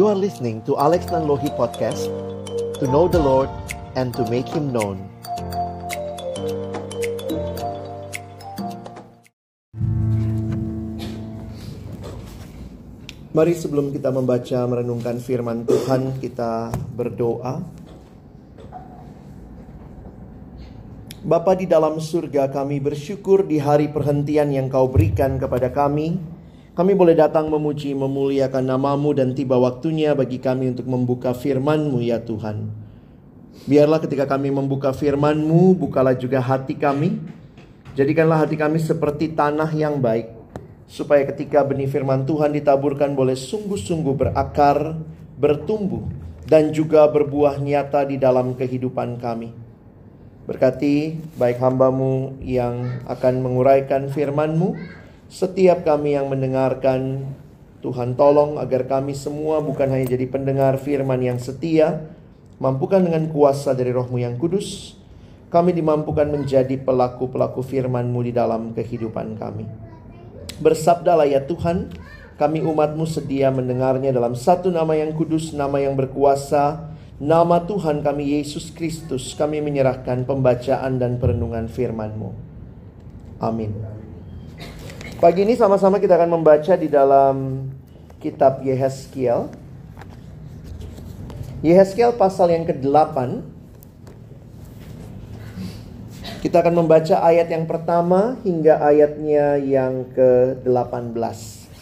You are listening to Alex Nanlohi Podcast To know the Lord and to make Him known. Mari sebelum kita membaca merenungkan firman Tuhan kita berdoa. Bapa di dalam surga kami bersyukur di hari perhentian yang kau berikan kepada kami kami boleh datang memuji, memuliakan namamu dan tiba waktunya bagi kami untuk membuka firmanmu ya Tuhan. Biarlah ketika kami membuka firmanmu, bukalah juga hati kami. Jadikanlah hati kami seperti tanah yang baik. Supaya ketika benih firman Tuhan ditaburkan boleh sungguh-sungguh berakar, bertumbuh, dan juga berbuah nyata di dalam kehidupan kami. Berkati baik hambamu yang akan menguraikan firmanmu, setiap kami yang mendengarkan, Tuhan tolong agar kami semua bukan hanya jadi pendengar firman yang setia, mampukan dengan kuasa dari rohmu yang kudus, kami dimampukan menjadi pelaku-pelaku firman-Mu di dalam kehidupan kami. Bersabdalah ya Tuhan, kami umatmu sedia mendengarnya dalam satu nama yang kudus, nama yang berkuasa, nama Tuhan kami Yesus Kristus. Kami menyerahkan pembacaan dan perenungan firman-Mu. Amin. Pagi ini sama-sama kita akan membaca di dalam kitab Yehezkiel. Yehezkiel pasal yang ke-8. Kita akan membaca ayat yang pertama hingga ayatnya yang ke-18.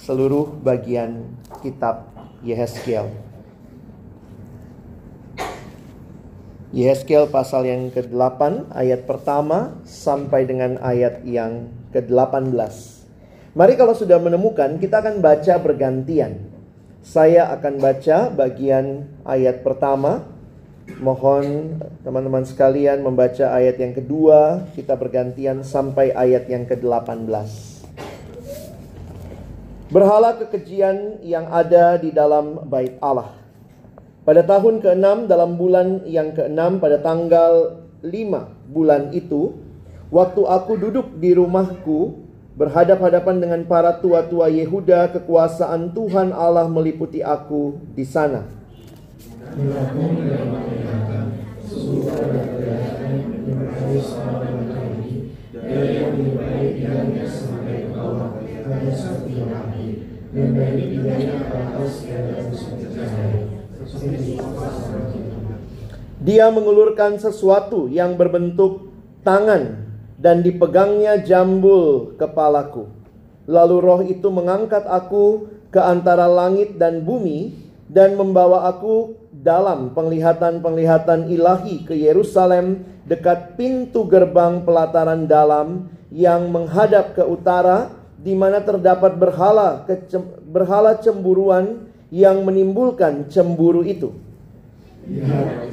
Seluruh bagian kitab Yehezkiel. Yehezkiel pasal yang ke-8 ayat pertama sampai dengan ayat yang ke-18. Mari kalau sudah menemukan, kita akan baca bergantian. Saya akan baca bagian ayat pertama. Mohon teman-teman sekalian membaca ayat yang kedua, kita bergantian sampai ayat yang ke-18. Berhala kekejian yang ada di dalam bait Allah. Pada tahun ke-6 dalam bulan yang ke-6 pada tanggal 5 bulan itu, waktu aku duduk di rumahku berhadap-hadapan dengan para tua-tua Yehuda, kekuasaan Tuhan Allah meliputi aku di sana. Dia mengulurkan sesuatu yang berbentuk tangan dan dipegangnya jambul kepalaku. Lalu roh itu mengangkat aku ke antara langit dan bumi dan membawa aku dalam penglihatan-penglihatan ilahi ke Yerusalem dekat pintu gerbang pelataran dalam yang menghadap ke utara di mana terdapat berhala berhala cemburuan yang menimbulkan cemburu itu. Lihat,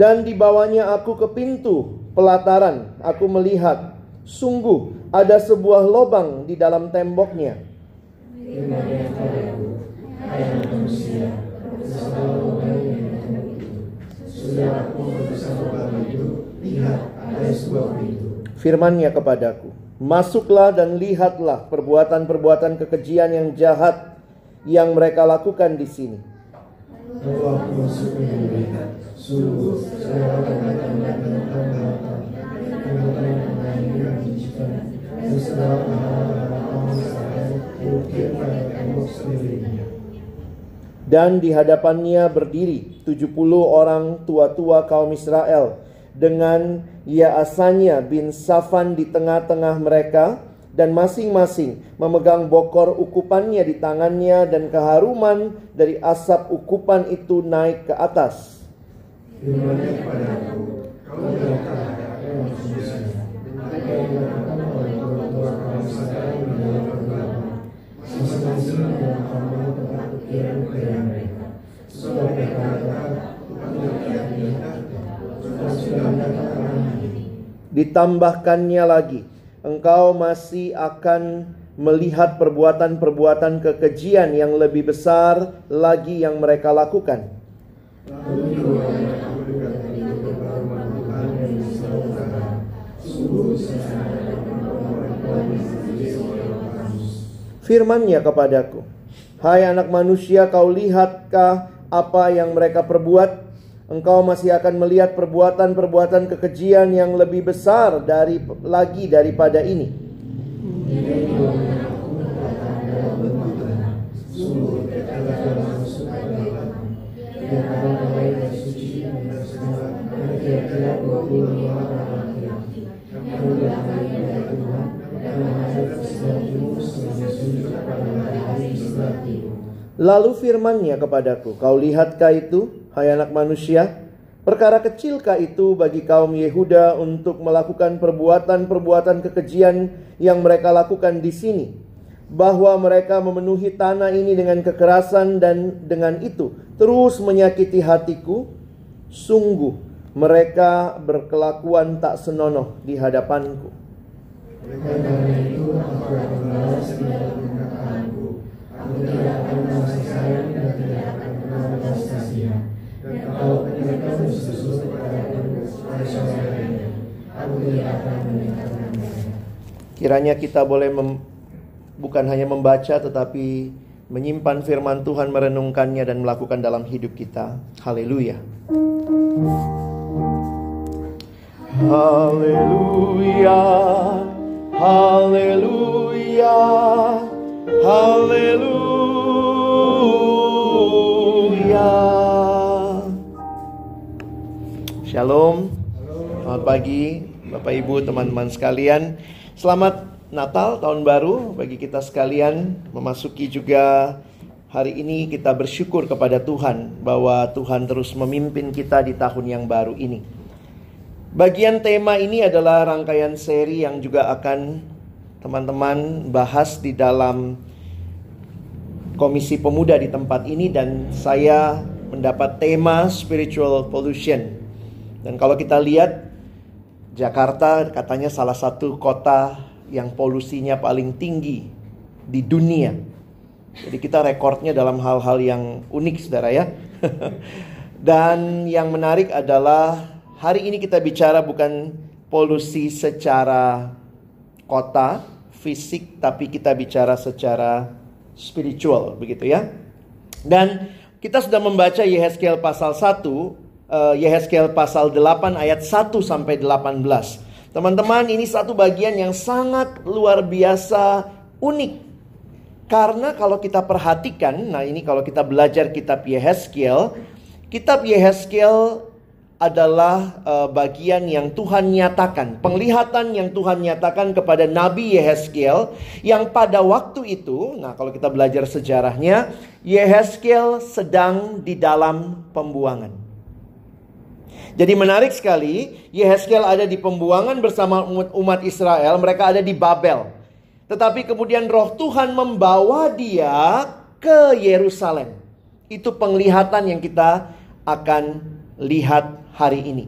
dan dibawanya aku ke pintu pelataran. Aku melihat, sungguh ada sebuah lubang di dalam temboknya. Firmannya kepadaku, masuklah dan lihatlah perbuatan-perbuatan kekejian yang jahat yang mereka lakukan di sini dan di hadapannya berdiri 70 orang tua-tua kaum Israel dengan Yaasanya bin Safan di tengah-tengah mereka dan masing-masing memegang bokor ukupannya di tangannya dan keharuman dari asap ukupan itu naik ke atas. Ditambahkannya lagi, engkau masih akan melihat perbuatan-perbuatan kekejian yang lebih besar lagi yang mereka lakukan. Firman-Nya kepadaku, Hai anak manusia, kau lihatkah apa yang mereka perbuat? Engkau masih akan melihat perbuatan-perbuatan kekejian yang lebih besar dari lagi daripada ini. Sungguh ketika dalam masuk ke dalam, dia akan mulai dari suci dan bersemangat. Dan kira-kira 25 orang laki-laki. Kamu datang dari Tuhan dan menghadap ke sebelah timur sebagai sujud pada matahari di sebelah timur. Lalu firman-Nya kepadaku, Kau lihatkah itu, hai anak manusia? Perkara kecilkah itu bagi kaum Yehuda untuk melakukan perbuatan-perbuatan kekejian yang mereka lakukan di sini? Bahwa mereka memenuhi tanah ini dengan kekerasan dan dengan itu terus menyakiti hatiku. Sungguh mereka berkelakuan tak senonoh di hadapanku. Oleh karena itu aku akan. Aku tidak akan Kiranya kita boleh mem- bukan hanya membaca tetapi menyimpan firman Tuhan, merenungkannya dan melakukan dalam hidup kita. Haleluya. Haleluya. Haleluya. Haleluya. Shalom. Selamat pagi Bapak Ibu, teman-teman sekalian. Selamat Natal, tahun baru bagi kita sekalian. Memasuki juga hari ini kita bersyukur kepada Tuhan bahwa Tuhan terus memimpin kita di tahun yang baru ini. Bagian tema ini adalah rangkaian seri yang juga akan teman-teman bahas di dalam komisi pemuda di tempat ini dan saya mendapat tema spiritual pollution. Dan kalau kita lihat Jakarta katanya salah satu kota yang polusinya paling tinggi di dunia. Jadi kita rekornya dalam hal-hal yang unik saudara ya. Dan yang menarik adalah hari ini kita bicara bukan polusi secara kota, fisik, tapi kita bicara secara spiritual begitu ya. Dan kita sudah membaca Yehezkiel pasal 1, uh, Yehezkiel pasal 8 ayat 1 sampai 18. Teman-teman, ini satu bagian yang sangat luar biasa unik. Karena kalau kita perhatikan, nah ini kalau kita belajar kitab Yehezkiel, kitab Yehezkiel adalah uh, bagian yang Tuhan nyatakan, penglihatan yang Tuhan nyatakan kepada Nabi Yehezkiel yang pada waktu itu, nah kalau kita belajar sejarahnya, Yehezkiel sedang di dalam pembuangan. Jadi menarik sekali, Yehezkiel ada di pembuangan bersama umat, umat Israel, mereka ada di Babel. Tetapi kemudian roh Tuhan membawa dia ke Yerusalem. Itu penglihatan yang kita akan lihat hari ini.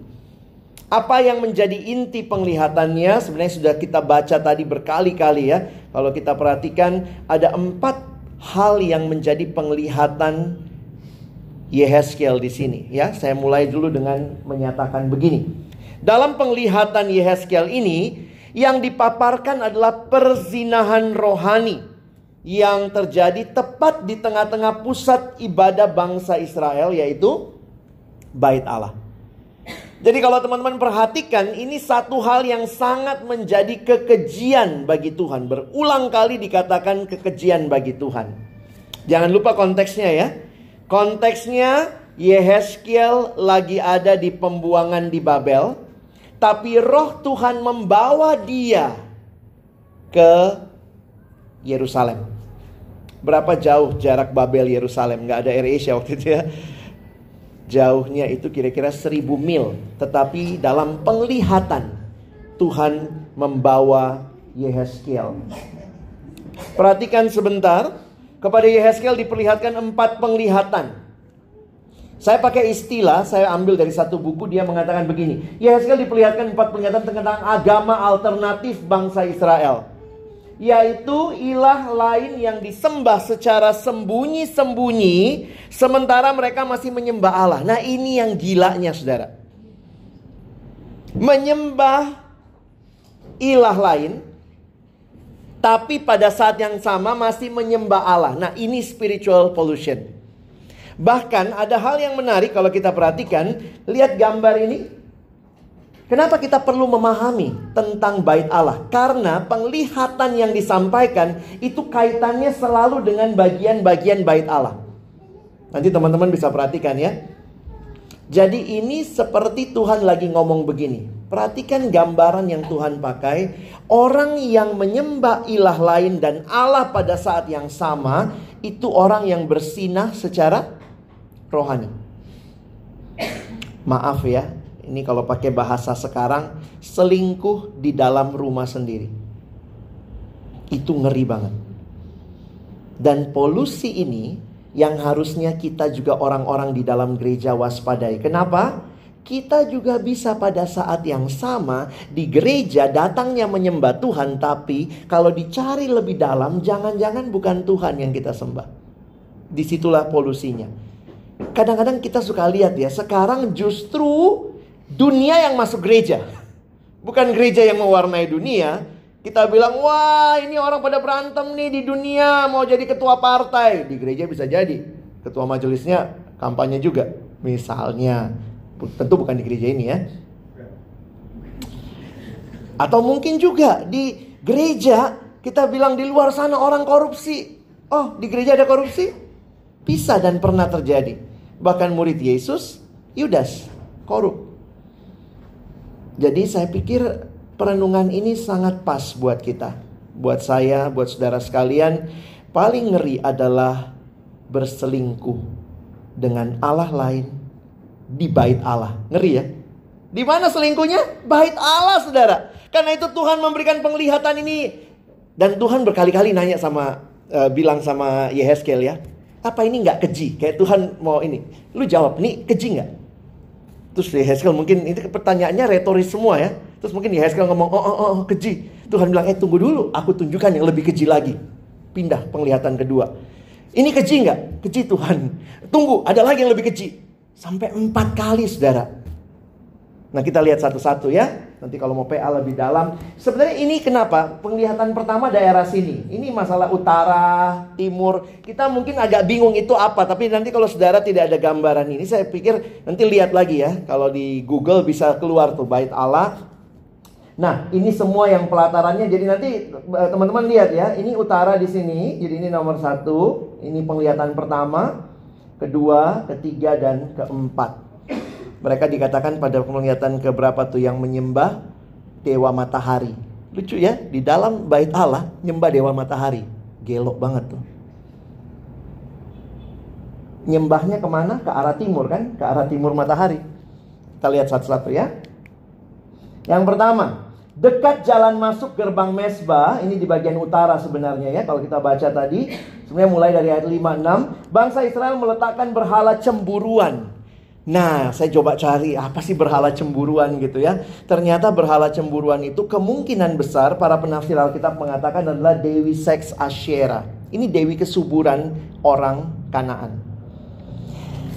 Apa yang menjadi inti penglihatannya sebenarnya sudah kita baca tadi berkali-kali ya. Kalau kita perhatikan ada empat hal yang menjadi penglihatan Yehezkiel di sini ya. Saya mulai dulu dengan menyatakan begini. Dalam penglihatan Yehezkiel ini yang dipaparkan adalah perzinahan rohani yang terjadi tepat di tengah-tengah pusat ibadah bangsa Israel yaitu bait Allah. Jadi kalau teman-teman perhatikan ini satu hal yang sangat menjadi kekejian bagi Tuhan. Berulang kali dikatakan kekejian bagi Tuhan. Jangan lupa konteksnya ya. Konteksnya Yehezkiel lagi ada di pembuangan di Babel. Tapi roh Tuhan membawa dia ke Yerusalem. Berapa jauh jarak Babel Yerusalem? Nggak ada AirAsia waktu itu ya. Jauhnya itu kira-kira seribu mil. Tetapi dalam penglihatan Tuhan membawa Yehezkiel. Perhatikan sebentar. Kepada Yehezkiel diperlihatkan empat penglihatan. Saya pakai istilah, saya ambil dari satu buku, dia mengatakan begini. Yehezkiel diperlihatkan empat penglihatan tentang agama alternatif bangsa Israel. Yaitu ilah lain yang disembah secara sembunyi-sembunyi, sementara mereka masih menyembah Allah. Nah ini yang gilanya saudara. Menyembah ilah lain, tapi pada saat yang sama masih menyembah Allah. Nah, ini spiritual pollution. Bahkan ada hal yang menarik kalau kita perhatikan, lihat gambar ini. Kenapa kita perlu memahami tentang bait Allah? Karena penglihatan yang disampaikan itu kaitannya selalu dengan bagian-bagian bait Allah. Nanti teman-teman bisa perhatikan ya. Jadi ini seperti Tuhan lagi ngomong begini. Perhatikan gambaran yang Tuhan pakai. Orang yang menyembah ilah lain dan Allah pada saat yang sama. Itu orang yang bersinah secara rohani. Maaf ya. Ini kalau pakai bahasa sekarang. Selingkuh di dalam rumah sendiri. Itu ngeri banget. Dan polusi ini yang harusnya kita juga orang-orang di dalam gereja waspadai. Kenapa? kita juga bisa pada saat yang sama di gereja datangnya menyembah Tuhan, tapi kalau dicari lebih dalam, jangan-jangan bukan Tuhan yang kita sembah. Di situlah polusinya. Kadang-kadang kita suka lihat ya, sekarang justru dunia yang masuk gereja, bukan gereja yang mewarnai dunia. Kita bilang, wah ini orang pada berantem nih di dunia, mau jadi ketua partai. Di gereja bisa jadi, ketua majelisnya kampanye juga. Misalnya, Tentu bukan di gereja ini ya. Atau mungkin juga di gereja kita bilang di luar sana orang korupsi. Oh, di gereja ada korupsi? Bisa dan pernah terjadi. Bahkan murid Yesus, Yudas, korup. Jadi saya pikir perenungan ini sangat pas buat kita. Buat saya, buat saudara sekalian, paling ngeri adalah berselingkuh dengan Allah lain di bait Allah. Ngeri ya? Di mana selingkuhnya? Bait Allah, saudara. Karena itu Tuhan memberikan penglihatan ini. Dan Tuhan berkali-kali nanya sama, uh, bilang sama Yehezkel ya. Apa ini nggak keji? Kayak Tuhan mau ini. Lu jawab, ini keji nggak? Terus Yehezkel mungkin itu pertanyaannya retoris semua ya. Terus mungkin Yehezkel ngomong, oh, oh, oh, keji. Tuhan bilang, eh tunggu dulu, aku tunjukkan yang lebih keji lagi. Pindah penglihatan kedua. Ini keji nggak? Keji Tuhan. Tunggu, ada lagi yang lebih keji. Sampai empat kali saudara. Nah kita lihat satu-satu ya. Nanti kalau mau PA lebih dalam. Sebenarnya ini kenapa? Penglihatan pertama daerah sini. Ini masalah utara, timur. Kita mungkin agak bingung itu apa. Tapi nanti kalau saudara tidak ada gambaran ini. Saya pikir nanti lihat lagi ya. Kalau di Google bisa keluar tuh bait Allah. Nah ini semua yang pelatarannya. Jadi nanti eh, teman-teman lihat ya. Ini utara di sini. Jadi ini nomor satu. Ini penglihatan pertama kedua, ketiga, dan keempat. Mereka dikatakan pada penglihatan keberapa tuh yang menyembah dewa matahari. Lucu ya, di dalam bait Allah nyembah dewa matahari. Gelok banget tuh. Nyembahnya ke mana? Ke arah timur kan? Ke arah timur matahari. Kita lihat satu-satu ya. Yang pertama, dekat jalan masuk gerbang mesbah, ini di bagian utara sebenarnya ya, kalau kita baca tadi, sebenarnya mulai dari ayat 5 6, bangsa Israel meletakkan berhala cemburuan. Nah, saya coba cari apa sih berhala cemburuan gitu ya. Ternyata berhala cemburuan itu kemungkinan besar para penafsir Alkitab mengatakan adalah dewi seks Asyera. Ini dewi kesuburan orang Kanaan.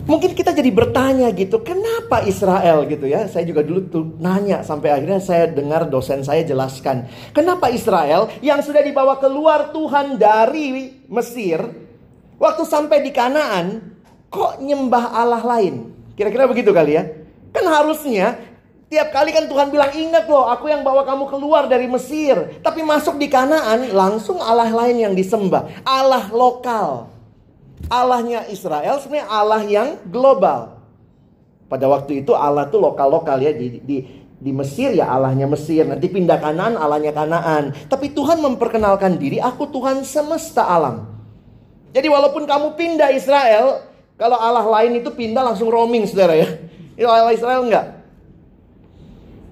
Mungkin kita jadi bertanya gitu, kenapa Israel gitu ya? Saya juga dulu tuh nanya sampai akhirnya saya dengar dosen saya jelaskan. Kenapa Israel yang sudah dibawa keluar Tuhan dari Mesir, waktu sampai di Kanaan, kok nyembah Allah lain? Kira-kira begitu kali ya? Kan harusnya tiap kali kan Tuhan bilang ingat loh, aku yang bawa kamu keluar dari Mesir. Tapi masuk di Kanaan langsung Allah lain yang disembah. Allah lokal. Allahnya Israel sebenarnya Allah yang global. Pada waktu itu Allah tuh lokal-lokal ya di, di di Mesir ya Allahnya Mesir, nanti pindah kanan Allahnya Kanaan. Tapi Tuhan memperkenalkan diri, aku Tuhan semesta alam. Jadi walaupun kamu pindah Israel, Kalau Allah lain itu pindah langsung roaming saudara ya. Itu Allah Israel enggak.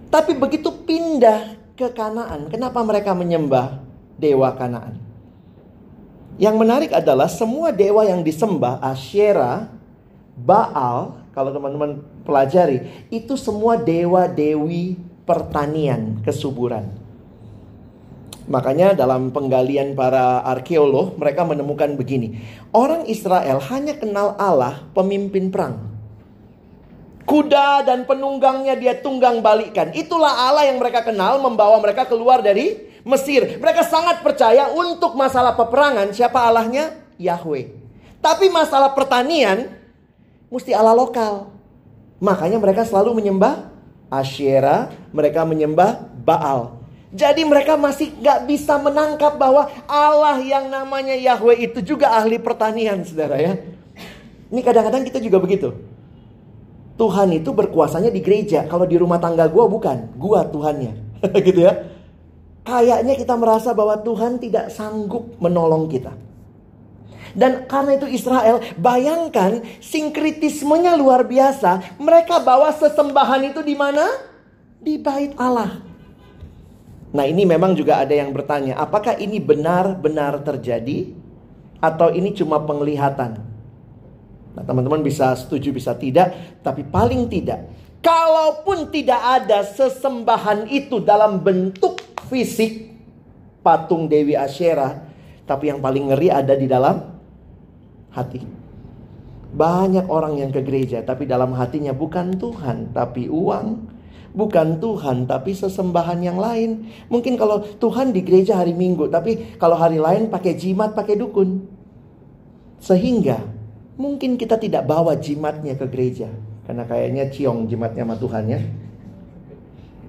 Tapi begitu pindah ke Kanaan, kenapa mereka menyembah dewa Kanaan? Yang menarik adalah semua dewa yang disembah, Asyera, Baal, kalau teman-teman pelajari, itu semua dewa-dewi pertanian, kesuburan. Makanya dalam penggalian para arkeolog mereka menemukan begini. Orang Israel hanya kenal Allah pemimpin perang. Kuda dan penunggangnya dia tunggang balikan. Itulah Allah yang mereka kenal membawa mereka keluar dari Mesir. Mereka sangat percaya untuk masalah peperangan siapa Allahnya? Yahweh. Tapi masalah pertanian mesti Allah lokal. Makanya mereka selalu menyembah Asyera, mereka menyembah Baal. Jadi mereka masih gak bisa menangkap bahwa Allah yang namanya Yahweh itu juga ahli pertanian, saudara ya. Ini kadang-kadang kita juga begitu. Tuhan itu berkuasanya di gereja. Kalau di rumah tangga gua bukan, gua Tuhannya. gitu ya. Kayaknya kita merasa bahwa Tuhan tidak sanggup menolong kita. Dan karena itu Israel, bayangkan sinkritismenya luar biasa. Mereka bawa sesembahan itu di mana? Di bait Allah. Nah ini memang juga ada yang bertanya, apakah ini benar-benar terjadi? Atau ini cuma penglihatan? Nah teman-teman bisa setuju bisa tidak, tapi paling tidak. Kalaupun tidak ada sesembahan itu dalam bentuk fisik, patung Dewi Asyera, tapi yang paling ngeri ada di dalam hati. Banyak orang yang ke gereja, tapi dalam hatinya bukan Tuhan, tapi uang, bukan Tuhan tapi sesembahan yang lain. Mungkin kalau Tuhan di gereja hari Minggu, tapi kalau hari lain pakai jimat, pakai dukun. Sehingga mungkin kita tidak bawa jimatnya ke gereja. Karena kayaknya ciong jimatnya sama Tuhan ya.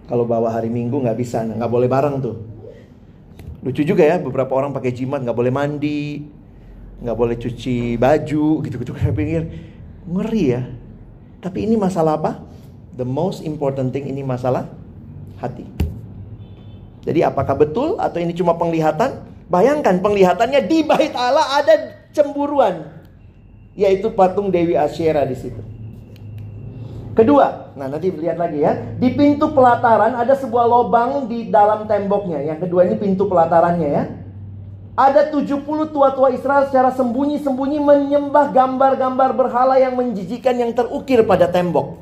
Kalau bawa hari Minggu nggak bisa, nggak boleh bareng tuh. Lucu juga ya, beberapa orang pakai jimat nggak boleh mandi, nggak boleh cuci baju, gitu-gitu. Saya pikir ngeri ya. Tapi ini masalah apa? The most important thing ini masalah hati. Jadi apakah betul atau ini cuma penglihatan? Bayangkan penglihatannya di bait Allah ada cemburuan. Yaitu patung Dewi Asyera di situ. Kedua, nah nanti lihat lagi ya. Di pintu pelataran ada sebuah lubang di dalam temboknya. Yang kedua ini pintu pelatarannya ya. Ada 70 tua-tua Israel secara sembunyi-sembunyi menyembah gambar-gambar berhala yang menjijikan yang terukir pada tembok.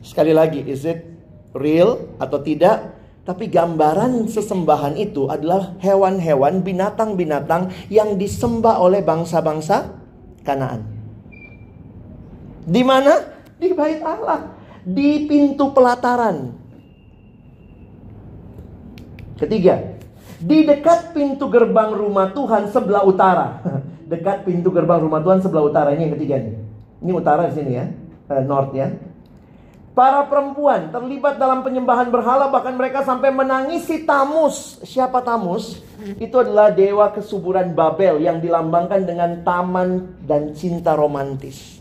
Sekali lagi, is it real atau tidak? Tapi gambaran sesembahan itu adalah hewan-hewan, binatang-binatang yang disembah oleh bangsa-bangsa Kanaan. Di mana? Di bait Allah, di pintu pelataran. Ketiga, di dekat pintu gerbang rumah Tuhan sebelah utara. dekat pintu gerbang rumah Tuhan sebelah utara ini yang ketiga nih. Ini utara di sini ya, uh, north ya. Para perempuan terlibat dalam penyembahan berhala bahkan mereka sampai menangisi Tamus. Siapa Tamus? Itu adalah dewa kesuburan Babel yang dilambangkan dengan taman dan cinta romantis.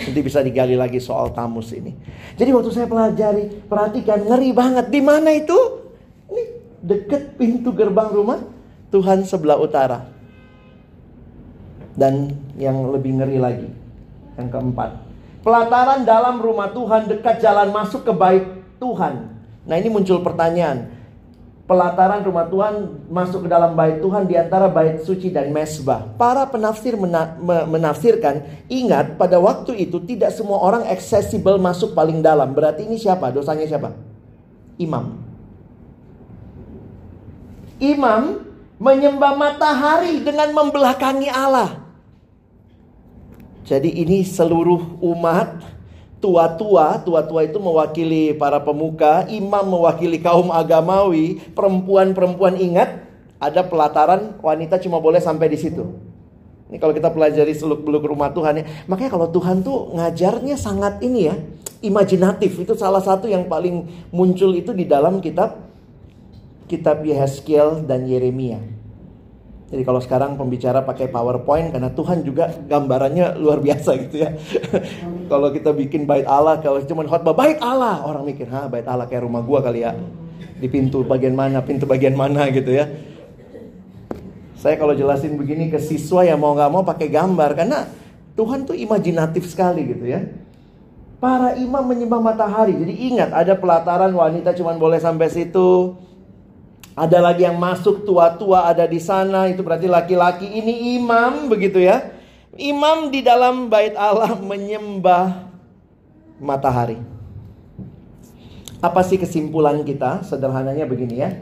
Nanti bisa digali lagi soal Tamus ini. Jadi waktu saya pelajari, perhatikan ngeri banget. Di mana itu? Ini deket pintu gerbang rumah Tuhan sebelah utara. Dan yang lebih ngeri lagi, yang keempat, Pelataran dalam rumah Tuhan dekat jalan masuk ke bait Tuhan. Nah ini muncul pertanyaan. Pelataran rumah Tuhan masuk ke dalam bait Tuhan di antara bait suci dan mesbah. Para penafsir mena menafsirkan, ingat pada waktu itu tidak semua orang accessible masuk paling dalam. Berarti ini siapa? Dosanya siapa? Imam. Imam menyembah matahari dengan membelakangi Allah. Jadi ini seluruh umat tua-tua, tua-tua itu mewakili para pemuka, imam mewakili kaum agamawi, perempuan-perempuan ingat ada pelataran wanita cuma boleh sampai di situ. Ini kalau kita pelajari seluk-beluk rumah Tuhan ya. Makanya kalau Tuhan tuh ngajarnya sangat ini ya, imajinatif. Itu salah satu yang paling muncul itu di dalam kitab kitab Yehezkiel dan Yeremia. Jadi kalau sekarang pembicara pakai PowerPoint karena Tuhan juga gambarannya luar biasa gitu ya. kalau kita bikin bait Allah kalau cuma khotbah bait Allah, orang mikir, "Hah, bait Allah kayak rumah gua kali ya." Di pintu bagian mana, pintu bagian mana gitu ya. Saya kalau jelasin begini ke siswa ya mau nggak mau pakai gambar karena Tuhan tuh imajinatif sekali gitu ya. Para imam menyembah matahari. Jadi ingat ada pelataran wanita cuma boleh sampai situ. Ada lagi yang masuk tua-tua ada di sana, itu berarti laki-laki ini imam begitu ya. Imam di dalam bait Allah menyembah matahari. Apa sih kesimpulan kita? Sederhananya begini ya.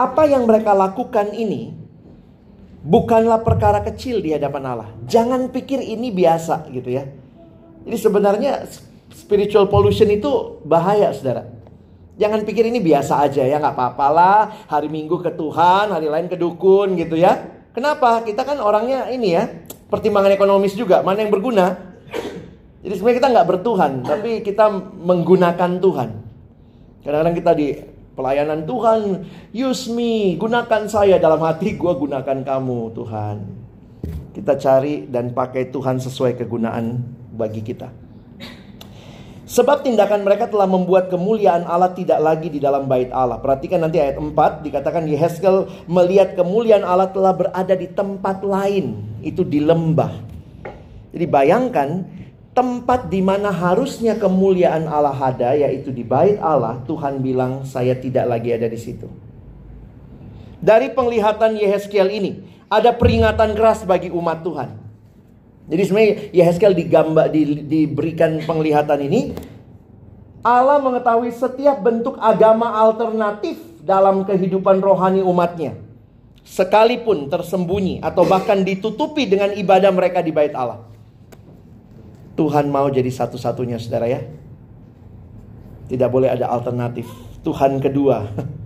Apa yang mereka lakukan ini bukanlah perkara kecil di hadapan Allah. Jangan pikir ini biasa gitu ya. Jadi sebenarnya spiritual pollution itu bahaya saudara. Jangan pikir ini biasa aja ya, nggak apa-apalah. Hari Minggu ke Tuhan, hari lain ke dukun gitu ya. Kenapa? Kita kan orangnya ini ya, pertimbangan ekonomis juga. Mana yang berguna? Jadi sebenarnya kita nggak bertuhan, tapi kita menggunakan Tuhan. Kadang-kadang kita di pelayanan Tuhan, use me, gunakan saya dalam hati, gue gunakan kamu Tuhan. Kita cari dan pakai Tuhan sesuai kegunaan bagi kita. Sebab tindakan mereka telah membuat kemuliaan Allah tidak lagi di dalam bait Allah. Perhatikan nanti ayat 4 dikatakan Yehezkel melihat kemuliaan Allah telah berada di tempat lain, itu di lembah. Jadi bayangkan tempat di mana harusnya kemuliaan Allah ada yaitu di bait Allah, Tuhan bilang saya tidak lagi ada di situ. Dari penglihatan Yehezkiel ini ada peringatan keras bagi umat Tuhan. Jadi sebenarnya Yehezkel digambar di, diberikan penglihatan ini Allah mengetahui setiap bentuk agama alternatif dalam kehidupan rohani umatnya. Sekalipun tersembunyi atau bahkan ditutupi dengan ibadah mereka di bait Allah. Tuhan mau jadi satu-satunya saudara ya. Tidak boleh ada alternatif. Tuhan kedua.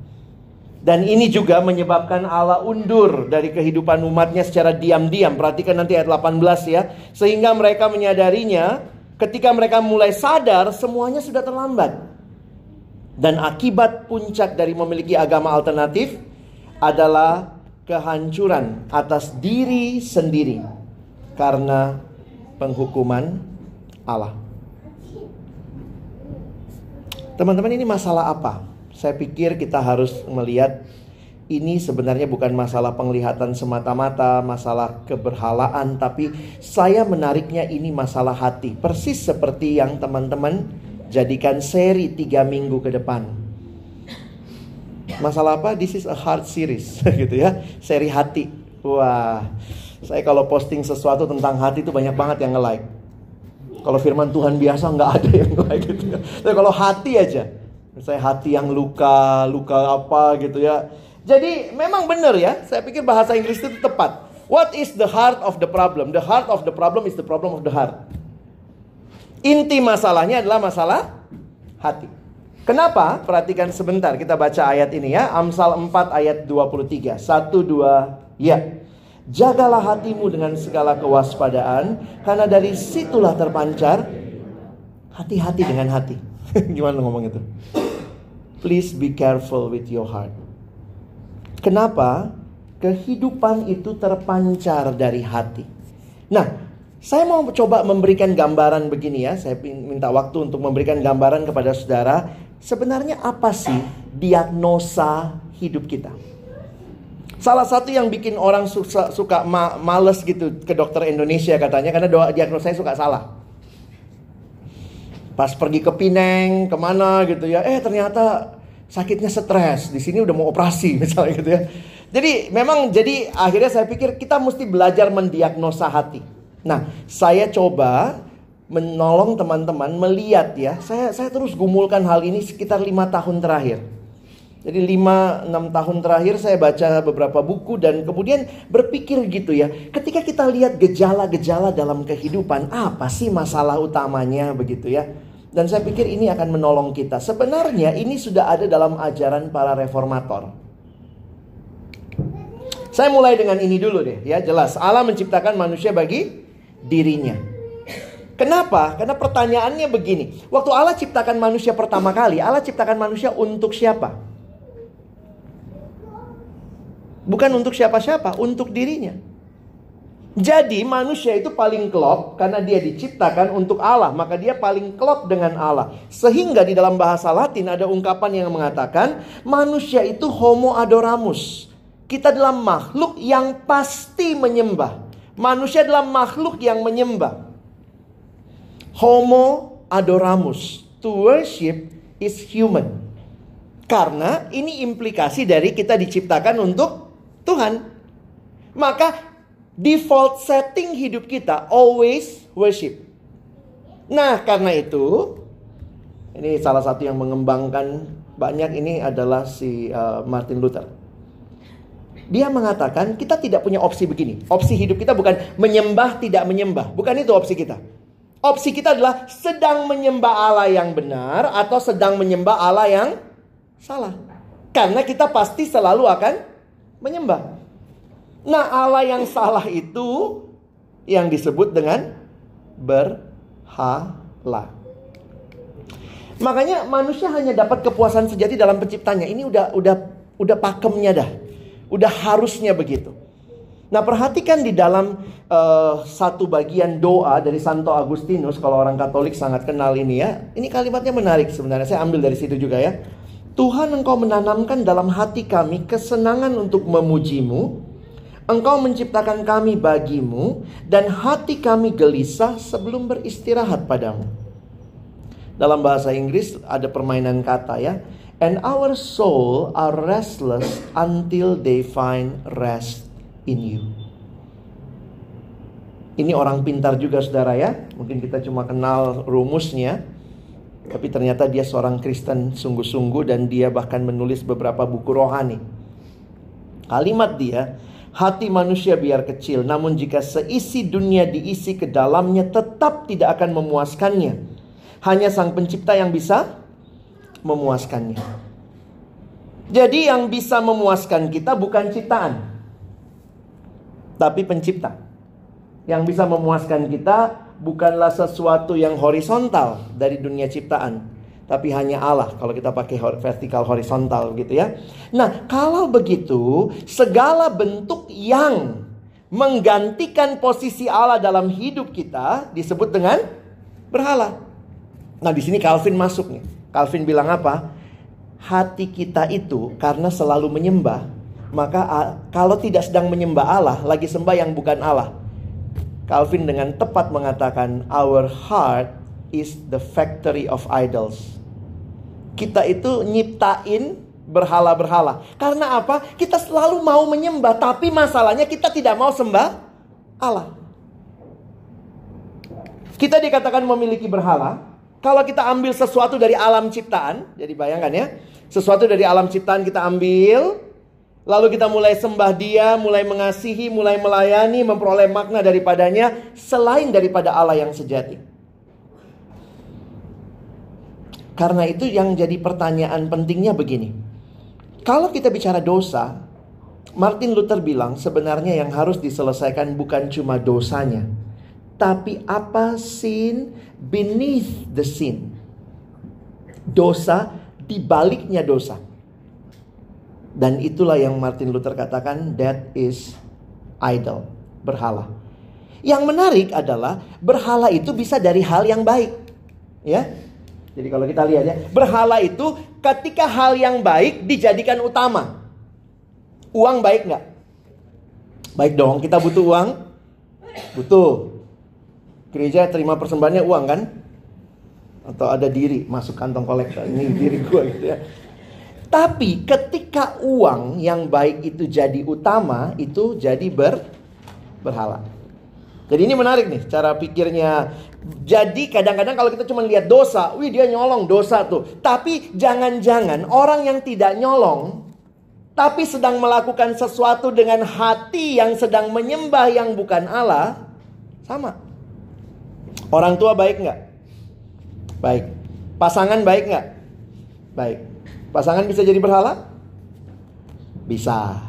Dan ini juga menyebabkan Allah undur dari kehidupan umatnya secara diam-diam. Perhatikan nanti ayat 18 ya. Sehingga mereka menyadarinya ketika mereka mulai sadar semuanya sudah terlambat. Dan akibat puncak dari memiliki agama alternatif adalah kehancuran atas diri sendiri karena penghukuman Allah. Teman-teman ini masalah apa? Saya pikir kita harus melihat ini sebenarnya bukan masalah penglihatan semata-mata, masalah keberhalaan, tapi saya menariknya ini masalah hati. Persis seperti yang teman-teman jadikan seri tiga minggu ke depan. Masalah apa? This is a heart series, gitu ya, seri hati. Wah, saya kalau posting sesuatu tentang hati itu banyak banget yang nge-like. Kalau firman Tuhan biasa nggak ada yang like gitu ya. Tapi kalau hati aja, saya hati yang luka, luka apa gitu ya. Jadi memang benar ya, saya pikir bahasa Inggris itu tepat. What is the heart of the problem? The heart of the problem is the problem of the heart. Inti masalahnya adalah masalah hati. Kenapa? Perhatikan sebentar, kita baca ayat ini ya. Amsal 4 ayat 23. 1, 2, ya. Jagalah hatimu dengan segala kewaspadaan, karena dari situlah terpancar hati-hati dengan hati. Gimana ngomong itu? Please be careful with your heart. Kenapa? Kehidupan itu terpancar dari hati. Nah, saya mau coba memberikan gambaran begini ya. Saya minta waktu untuk memberikan gambaran kepada saudara. Sebenarnya apa sih diagnosa hidup kita? Salah satu yang bikin orang suka, suka ma males gitu ke dokter Indonesia katanya karena doa diagnosa saya suka salah. Pas pergi ke Pineng, ke mana gitu ya, eh ternyata sakitnya stres. Di sini udah mau operasi misalnya gitu ya. Jadi memang jadi akhirnya saya pikir kita mesti belajar mendiagnosa hati. Nah, saya coba menolong teman-teman melihat ya. Saya saya terus gumulkan hal ini sekitar lima tahun terakhir. Jadi 5-6 tahun terakhir saya baca beberapa buku dan kemudian berpikir gitu ya. Ketika kita lihat gejala-gejala dalam kehidupan, apa sih masalah utamanya begitu ya. Dan saya pikir ini akan menolong kita. Sebenarnya ini sudah ada dalam ajaran para reformator. Saya mulai dengan ini dulu deh ya, jelas. Allah menciptakan manusia bagi dirinya. Kenapa? Karena pertanyaannya begini. Waktu Allah ciptakan manusia pertama kali, Allah ciptakan manusia untuk siapa? Bukan untuk siapa-siapa, untuk dirinya. Jadi manusia itu paling klop karena dia diciptakan untuk Allah, maka dia paling klop dengan Allah. Sehingga di dalam bahasa Latin ada ungkapan yang mengatakan manusia itu homo adoramus. Kita adalah makhluk yang pasti menyembah. Manusia adalah makhluk yang menyembah. Homo adoramus. To worship is human. Karena ini implikasi dari kita diciptakan untuk Tuhan. Maka default setting hidup kita always worship. Nah, karena itu ini salah satu yang mengembangkan banyak ini adalah si uh, Martin Luther. Dia mengatakan kita tidak punya opsi begini. Opsi hidup kita bukan menyembah tidak menyembah. Bukan itu opsi kita. Opsi kita adalah sedang menyembah Allah yang benar atau sedang menyembah Allah yang salah. Karena kita pasti selalu akan menyembah. Nah, Allah yang salah itu yang disebut dengan berhala. Makanya manusia hanya dapat kepuasan sejati dalam penciptanya. Ini udah udah udah pakemnya dah. Udah harusnya begitu. Nah perhatikan di dalam uh, satu bagian doa dari Santo Agustinus kalau orang Katolik sangat kenal ini ya. Ini kalimatnya menarik sebenarnya. Saya ambil dari situ juga ya. Tuhan engkau menanamkan dalam hati kami kesenangan untuk memujimu. Engkau menciptakan kami bagimu dan hati kami gelisah sebelum beristirahat padamu. Dalam bahasa Inggris ada permainan kata ya. And our soul are restless until they find rest in you. Ini orang pintar juga saudara ya. Mungkin kita cuma kenal rumusnya. Tapi ternyata dia seorang Kristen sungguh-sungguh dan dia bahkan menulis beberapa buku rohani. Kalimat dia, hati manusia biar kecil, namun jika seisi dunia diisi ke dalamnya tetap tidak akan memuaskannya. Hanya sang pencipta yang bisa memuaskannya. Jadi yang bisa memuaskan kita bukan ciptaan tapi pencipta. Yang bisa memuaskan kita bukanlah sesuatu yang horizontal dari dunia ciptaan, tapi hanya Allah kalau kita pakai vertikal horizontal gitu ya. Nah, kalau begitu, segala bentuk yang menggantikan posisi Allah dalam hidup kita disebut dengan berhala. Nah, di sini Calvin masuk nih. Calvin bilang apa? Hati kita itu karena selalu menyembah maka kalau tidak sedang menyembah Allah, lagi sembah yang bukan Allah. Calvin dengan tepat mengatakan, our heart is the factory of idols. Kita itu nyiptain berhala-berhala. Karena apa? Kita selalu mau menyembah, tapi masalahnya kita tidak mau sembah Allah. Kita dikatakan memiliki berhala. Kalau kita ambil sesuatu dari alam ciptaan, jadi bayangkan ya, sesuatu dari alam ciptaan kita ambil, Lalu kita mulai sembah dia, mulai mengasihi, mulai melayani, memperoleh makna daripadanya selain daripada Allah yang sejati. Karena itu yang jadi pertanyaan pentingnya begini. Kalau kita bicara dosa, Martin Luther bilang sebenarnya yang harus diselesaikan bukan cuma dosanya, tapi apa sin beneath the sin. Dosa di baliknya dosa. Dan itulah yang Martin Luther katakan that is idol, berhala. Yang menarik adalah berhala itu bisa dari hal yang baik. Ya. Jadi kalau kita lihat ya, berhala itu ketika hal yang baik dijadikan utama. Uang baik nggak? Baik dong, kita butuh uang. Butuh. Gereja terima persembahannya uang kan? Atau ada diri masuk kantong kolektor. Ini diri gua gitu ya. Tapi ketika uang yang baik itu jadi utama, itu jadi ber berhala. Jadi ini menarik nih cara pikirnya. Jadi kadang-kadang kalau kita cuma lihat dosa, wih dia nyolong dosa tuh. Tapi jangan-jangan orang yang tidak nyolong tapi sedang melakukan sesuatu dengan hati yang sedang menyembah yang bukan Allah, sama. Orang tua baik nggak? Baik. Pasangan baik nggak? Baik. Pasangan bisa jadi berhala? Bisa.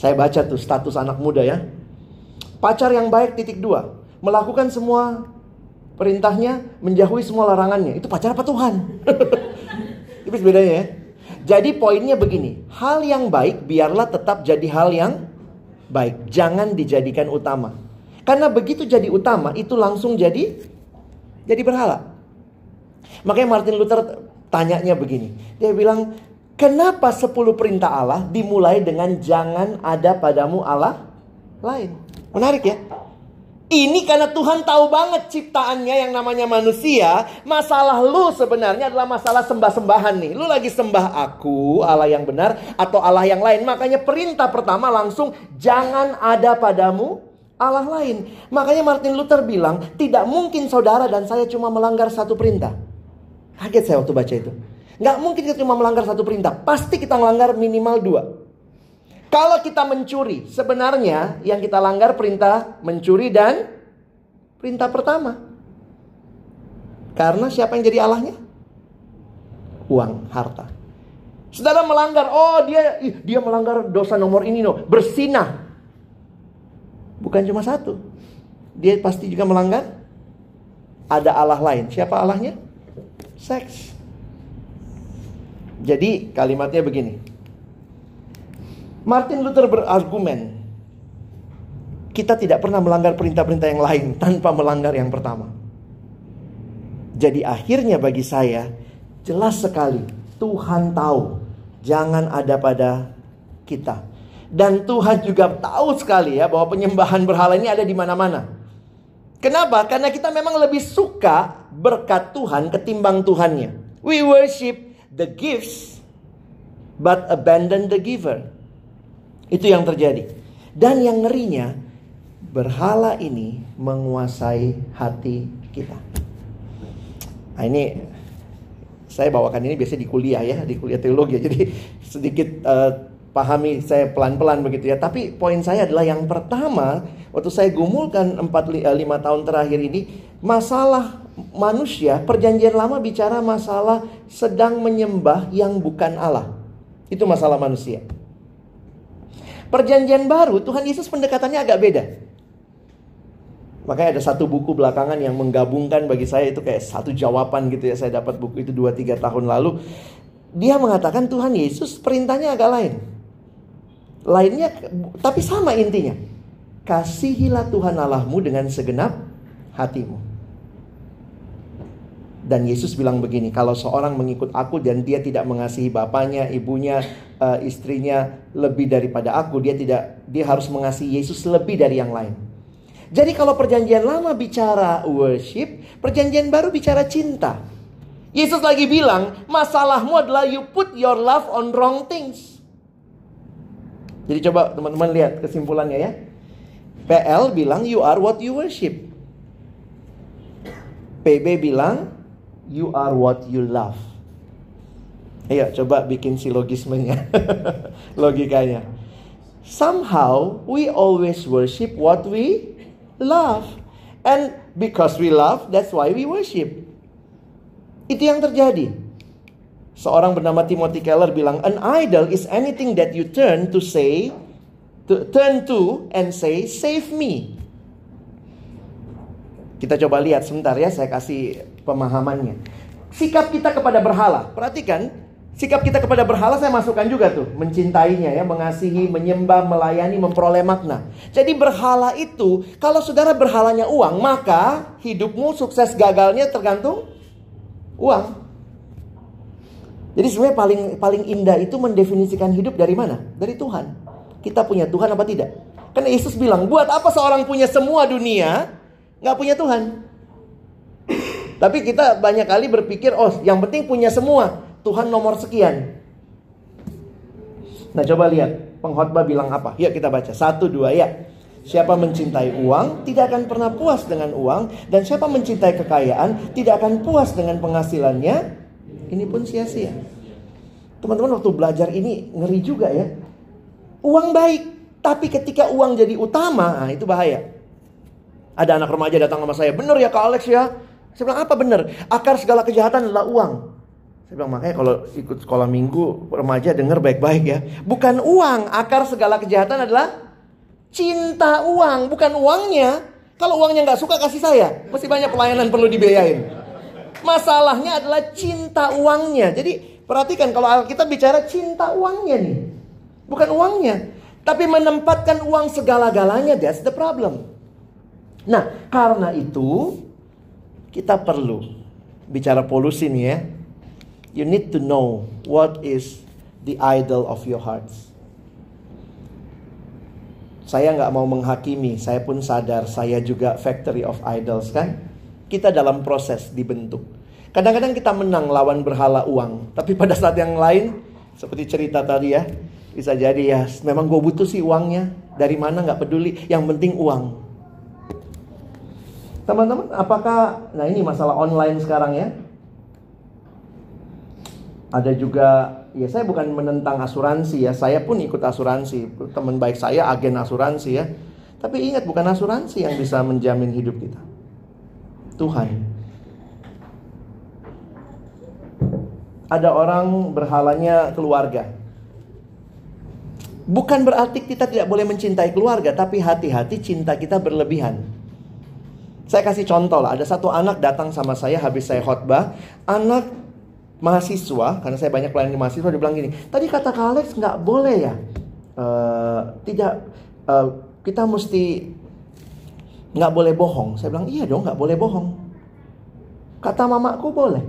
Saya baca tuh status anak muda ya. Pacar yang baik titik dua. Melakukan semua perintahnya, menjauhi semua larangannya. Itu pacar apa Tuhan? Itu bedanya ya. Jadi poinnya begini. Hal yang baik biarlah tetap jadi hal yang baik. Jangan dijadikan utama. Karena begitu jadi utama itu langsung jadi jadi berhala. Makanya Martin Luther tanyanya begini. Dia bilang, kenapa 10 perintah Allah dimulai dengan jangan ada padamu Allah lain? Menarik ya? Ini karena Tuhan tahu banget ciptaannya yang namanya manusia. Masalah lu sebenarnya adalah masalah sembah-sembahan nih. Lu lagi sembah aku, Allah yang benar, atau Allah yang lain. Makanya perintah pertama langsung jangan ada padamu Allah lain. Makanya Martin Luther bilang, tidak mungkin saudara dan saya cuma melanggar satu perintah. Kaget saya waktu baca itu. Nggak mungkin kita cuma melanggar satu perintah. Pasti kita melanggar minimal dua. Kalau kita mencuri, sebenarnya yang kita langgar perintah mencuri dan perintah pertama. Karena siapa yang jadi Allahnya? Uang, harta. Saudara melanggar, oh dia dia melanggar dosa nomor ini no, bersinah. Bukan cuma satu. Dia pasti juga melanggar ada Allah lain. Siapa Allahnya? Seks. Jadi kalimatnya begini. Martin Luther berargumen, kita tidak pernah melanggar perintah-perintah yang lain tanpa melanggar yang pertama. Jadi akhirnya bagi saya jelas sekali Tuhan tahu jangan ada pada kita. Dan Tuhan juga tahu sekali ya bahwa penyembahan berhala ini ada di mana-mana. Kenapa? Karena kita memang lebih suka berkat Tuhan ketimbang Tuhannya. We worship the gifts but abandon the giver. Itu yang terjadi. Dan yang ngerinya, berhala ini menguasai hati kita. Nah ini saya bawakan ini biasanya di kuliah ya, di kuliah teologi. Jadi sedikit uh, pahami saya pelan-pelan begitu ya. Tapi poin saya adalah yang pertama, waktu saya gumulkan 4 5 eh, tahun terakhir ini, masalah manusia, perjanjian lama bicara masalah sedang menyembah yang bukan Allah. Itu masalah manusia. Perjanjian baru Tuhan Yesus pendekatannya agak beda. Makanya ada satu buku belakangan yang menggabungkan bagi saya itu kayak satu jawaban gitu ya. Saya dapat buku itu 2-3 tahun lalu. Dia mengatakan Tuhan Yesus perintahnya agak lain. Lainnya tapi sama intinya. Kasihilah Tuhan Allahmu dengan segenap hatimu. Dan Yesus bilang begini, kalau seorang mengikut aku dan dia tidak mengasihi bapaknya, ibunya, uh, istrinya lebih daripada aku, dia tidak dia harus mengasihi Yesus lebih dari yang lain. Jadi kalau perjanjian lama bicara worship, perjanjian baru bicara cinta. Yesus lagi bilang, masalahmu adalah you put your love on wrong things. Jadi coba teman-teman lihat kesimpulannya ya. PL bilang you are what you worship. PB bilang you are what you love. Ayo coba bikin silogismenya. Logikanya. Somehow we always worship what we love. And because we love, that's why we worship. Itu yang terjadi. Seorang bernama Timothy Keller bilang, an idol is anything that you turn to say, to turn to and say, save me. Kita coba lihat sebentar ya, saya kasih pemahamannya. Sikap kita kepada berhala, perhatikan, sikap kita kepada berhala saya masukkan juga tuh, mencintainya ya, mengasihi, menyembah, melayani, memperoleh makna. Jadi berhala itu, kalau saudara berhalanya uang, maka hidupmu sukses gagalnya tergantung uang. Jadi sebenarnya paling paling indah itu mendefinisikan hidup dari mana? Dari Tuhan. Kita punya Tuhan apa tidak? Karena Yesus bilang, buat apa seorang punya semua dunia, nggak punya Tuhan. Tapi kita banyak kali berpikir, oh yang penting punya semua. Tuhan nomor sekian. Nah coba lihat, pengkhotbah bilang apa? Yuk kita baca, satu dua ya. Siapa mencintai uang tidak akan pernah puas dengan uang dan siapa mencintai kekayaan tidak akan puas dengan penghasilannya. Ini pun sia-sia. Teman-teman waktu belajar ini ngeri juga ya. Uang baik, tapi ketika uang jadi utama, nah itu bahaya. Ada anak remaja datang sama saya, bener ya Kak Alex ya? Saya bilang apa bener? Akar segala kejahatan adalah uang. Saya bilang makanya kalau ikut sekolah minggu remaja dengar baik-baik ya. Bukan uang, akar segala kejahatan adalah cinta uang, bukan uangnya. Kalau uangnya nggak suka kasih saya, masih banyak pelayanan perlu dibiayain. Masalahnya adalah cinta uangnya. Jadi perhatikan kalau kita bicara cinta uangnya nih, bukan uangnya, tapi menempatkan uang segala-galanya. That's the problem. Nah, karena itu kita perlu bicara polusi nih ya. You need to know what is the idol of your hearts. Saya nggak mau menghakimi, saya pun sadar saya juga factory of idols kan. Kita dalam proses dibentuk. Kadang-kadang kita menang lawan berhala uang, tapi pada saat yang lain seperti cerita tadi ya, bisa jadi ya memang gue butuh sih uangnya. Dari mana nggak peduli, yang penting uang. Teman-teman, apakah nah ini masalah online sekarang ya? Ada juga ya saya bukan menentang asuransi ya, saya pun ikut asuransi. Teman baik saya agen asuransi ya. Tapi ingat bukan asuransi yang bisa menjamin hidup kita. Tuhan. Ada orang berhalanya keluarga. Bukan berarti kita tidak boleh mencintai keluarga, tapi hati-hati cinta kita berlebihan. Saya kasih contoh lah, ada satu anak datang sama saya habis saya khotbah, anak mahasiswa, karena saya banyak pelayan mahasiswa, dia bilang gini, tadi kata Kak Alex nggak boleh ya, uh, tidak, uh, kita mesti nggak boleh bohong. Saya bilang iya dong nggak boleh bohong. Kata mamaku boleh.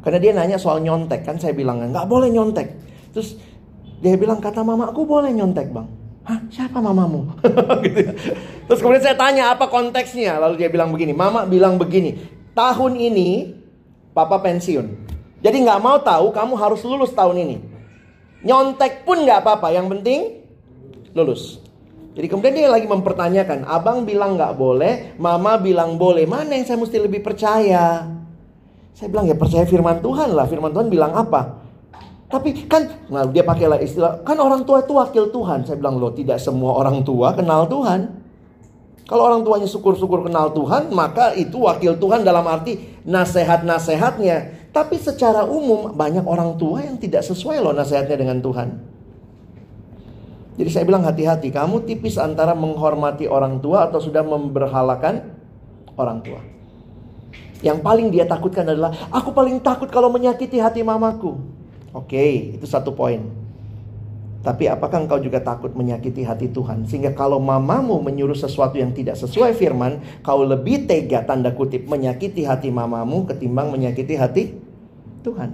Karena dia nanya soal nyontek kan saya bilang nggak boleh nyontek. Terus dia bilang kata mamaku boleh nyontek bang. Hah siapa mamamu? gitu ya. Terus kemudian saya tanya apa konteksnya. Lalu dia bilang begini, mama bilang begini, tahun ini Papa pensiun. Jadi nggak mau tahu kamu harus lulus tahun ini. Nyontek pun nggak apa-apa. Yang penting lulus. Jadi kemudian dia lagi mempertanyakan, abang bilang nggak boleh, mama bilang boleh. Mana yang saya mesti lebih percaya? Saya bilang ya percaya firman Tuhan lah. Firman Tuhan bilang apa? Tapi kan, nah dia pakailah istilah, kan orang tua itu wakil Tuhan. Saya bilang loh, tidak semua orang tua kenal Tuhan. Kalau orang tuanya syukur-syukur kenal Tuhan, maka itu wakil Tuhan dalam arti nasihat-nasihatnya. Tapi secara umum banyak orang tua yang tidak sesuai loh nasihatnya dengan Tuhan. Jadi saya bilang hati-hati, kamu tipis antara menghormati orang tua atau sudah memberhalakan orang tua. Yang paling dia takutkan adalah, aku paling takut kalau menyakiti hati mamaku. Oke, itu satu poin. Tapi apakah engkau juga takut menyakiti hati Tuhan? Sehingga kalau mamamu menyuruh sesuatu yang tidak sesuai firman, kau lebih tega tanda kutip menyakiti hati mamamu ketimbang menyakiti hati Tuhan.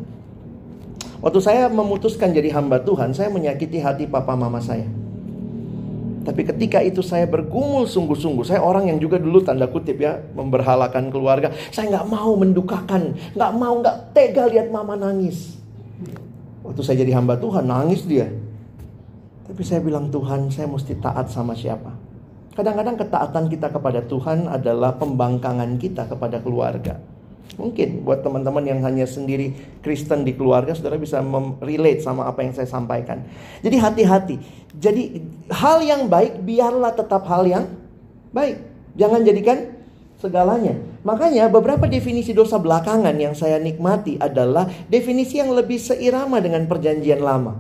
Waktu saya memutuskan jadi hamba Tuhan, saya menyakiti hati papa mama saya. Tapi ketika itu saya bergumul sungguh-sungguh. Saya orang yang juga dulu tanda kutip ya memberhalakan keluarga. Saya nggak mau mendukakan, nggak mau nggak tega lihat mama nangis. Waktu saya jadi hamba Tuhan nangis dia. Tapi saya bilang Tuhan saya mesti taat sama siapa. Kadang-kadang ketaatan kita kepada Tuhan adalah pembangkangan kita kepada keluarga. Mungkin buat teman-teman yang hanya sendiri Kristen di keluarga, saudara bisa relate sama apa yang saya sampaikan. Jadi hati-hati. Jadi hal yang baik biarlah tetap hal yang baik. Jangan jadikan segalanya. Makanya beberapa definisi dosa belakangan yang saya nikmati adalah definisi yang lebih seirama dengan perjanjian lama.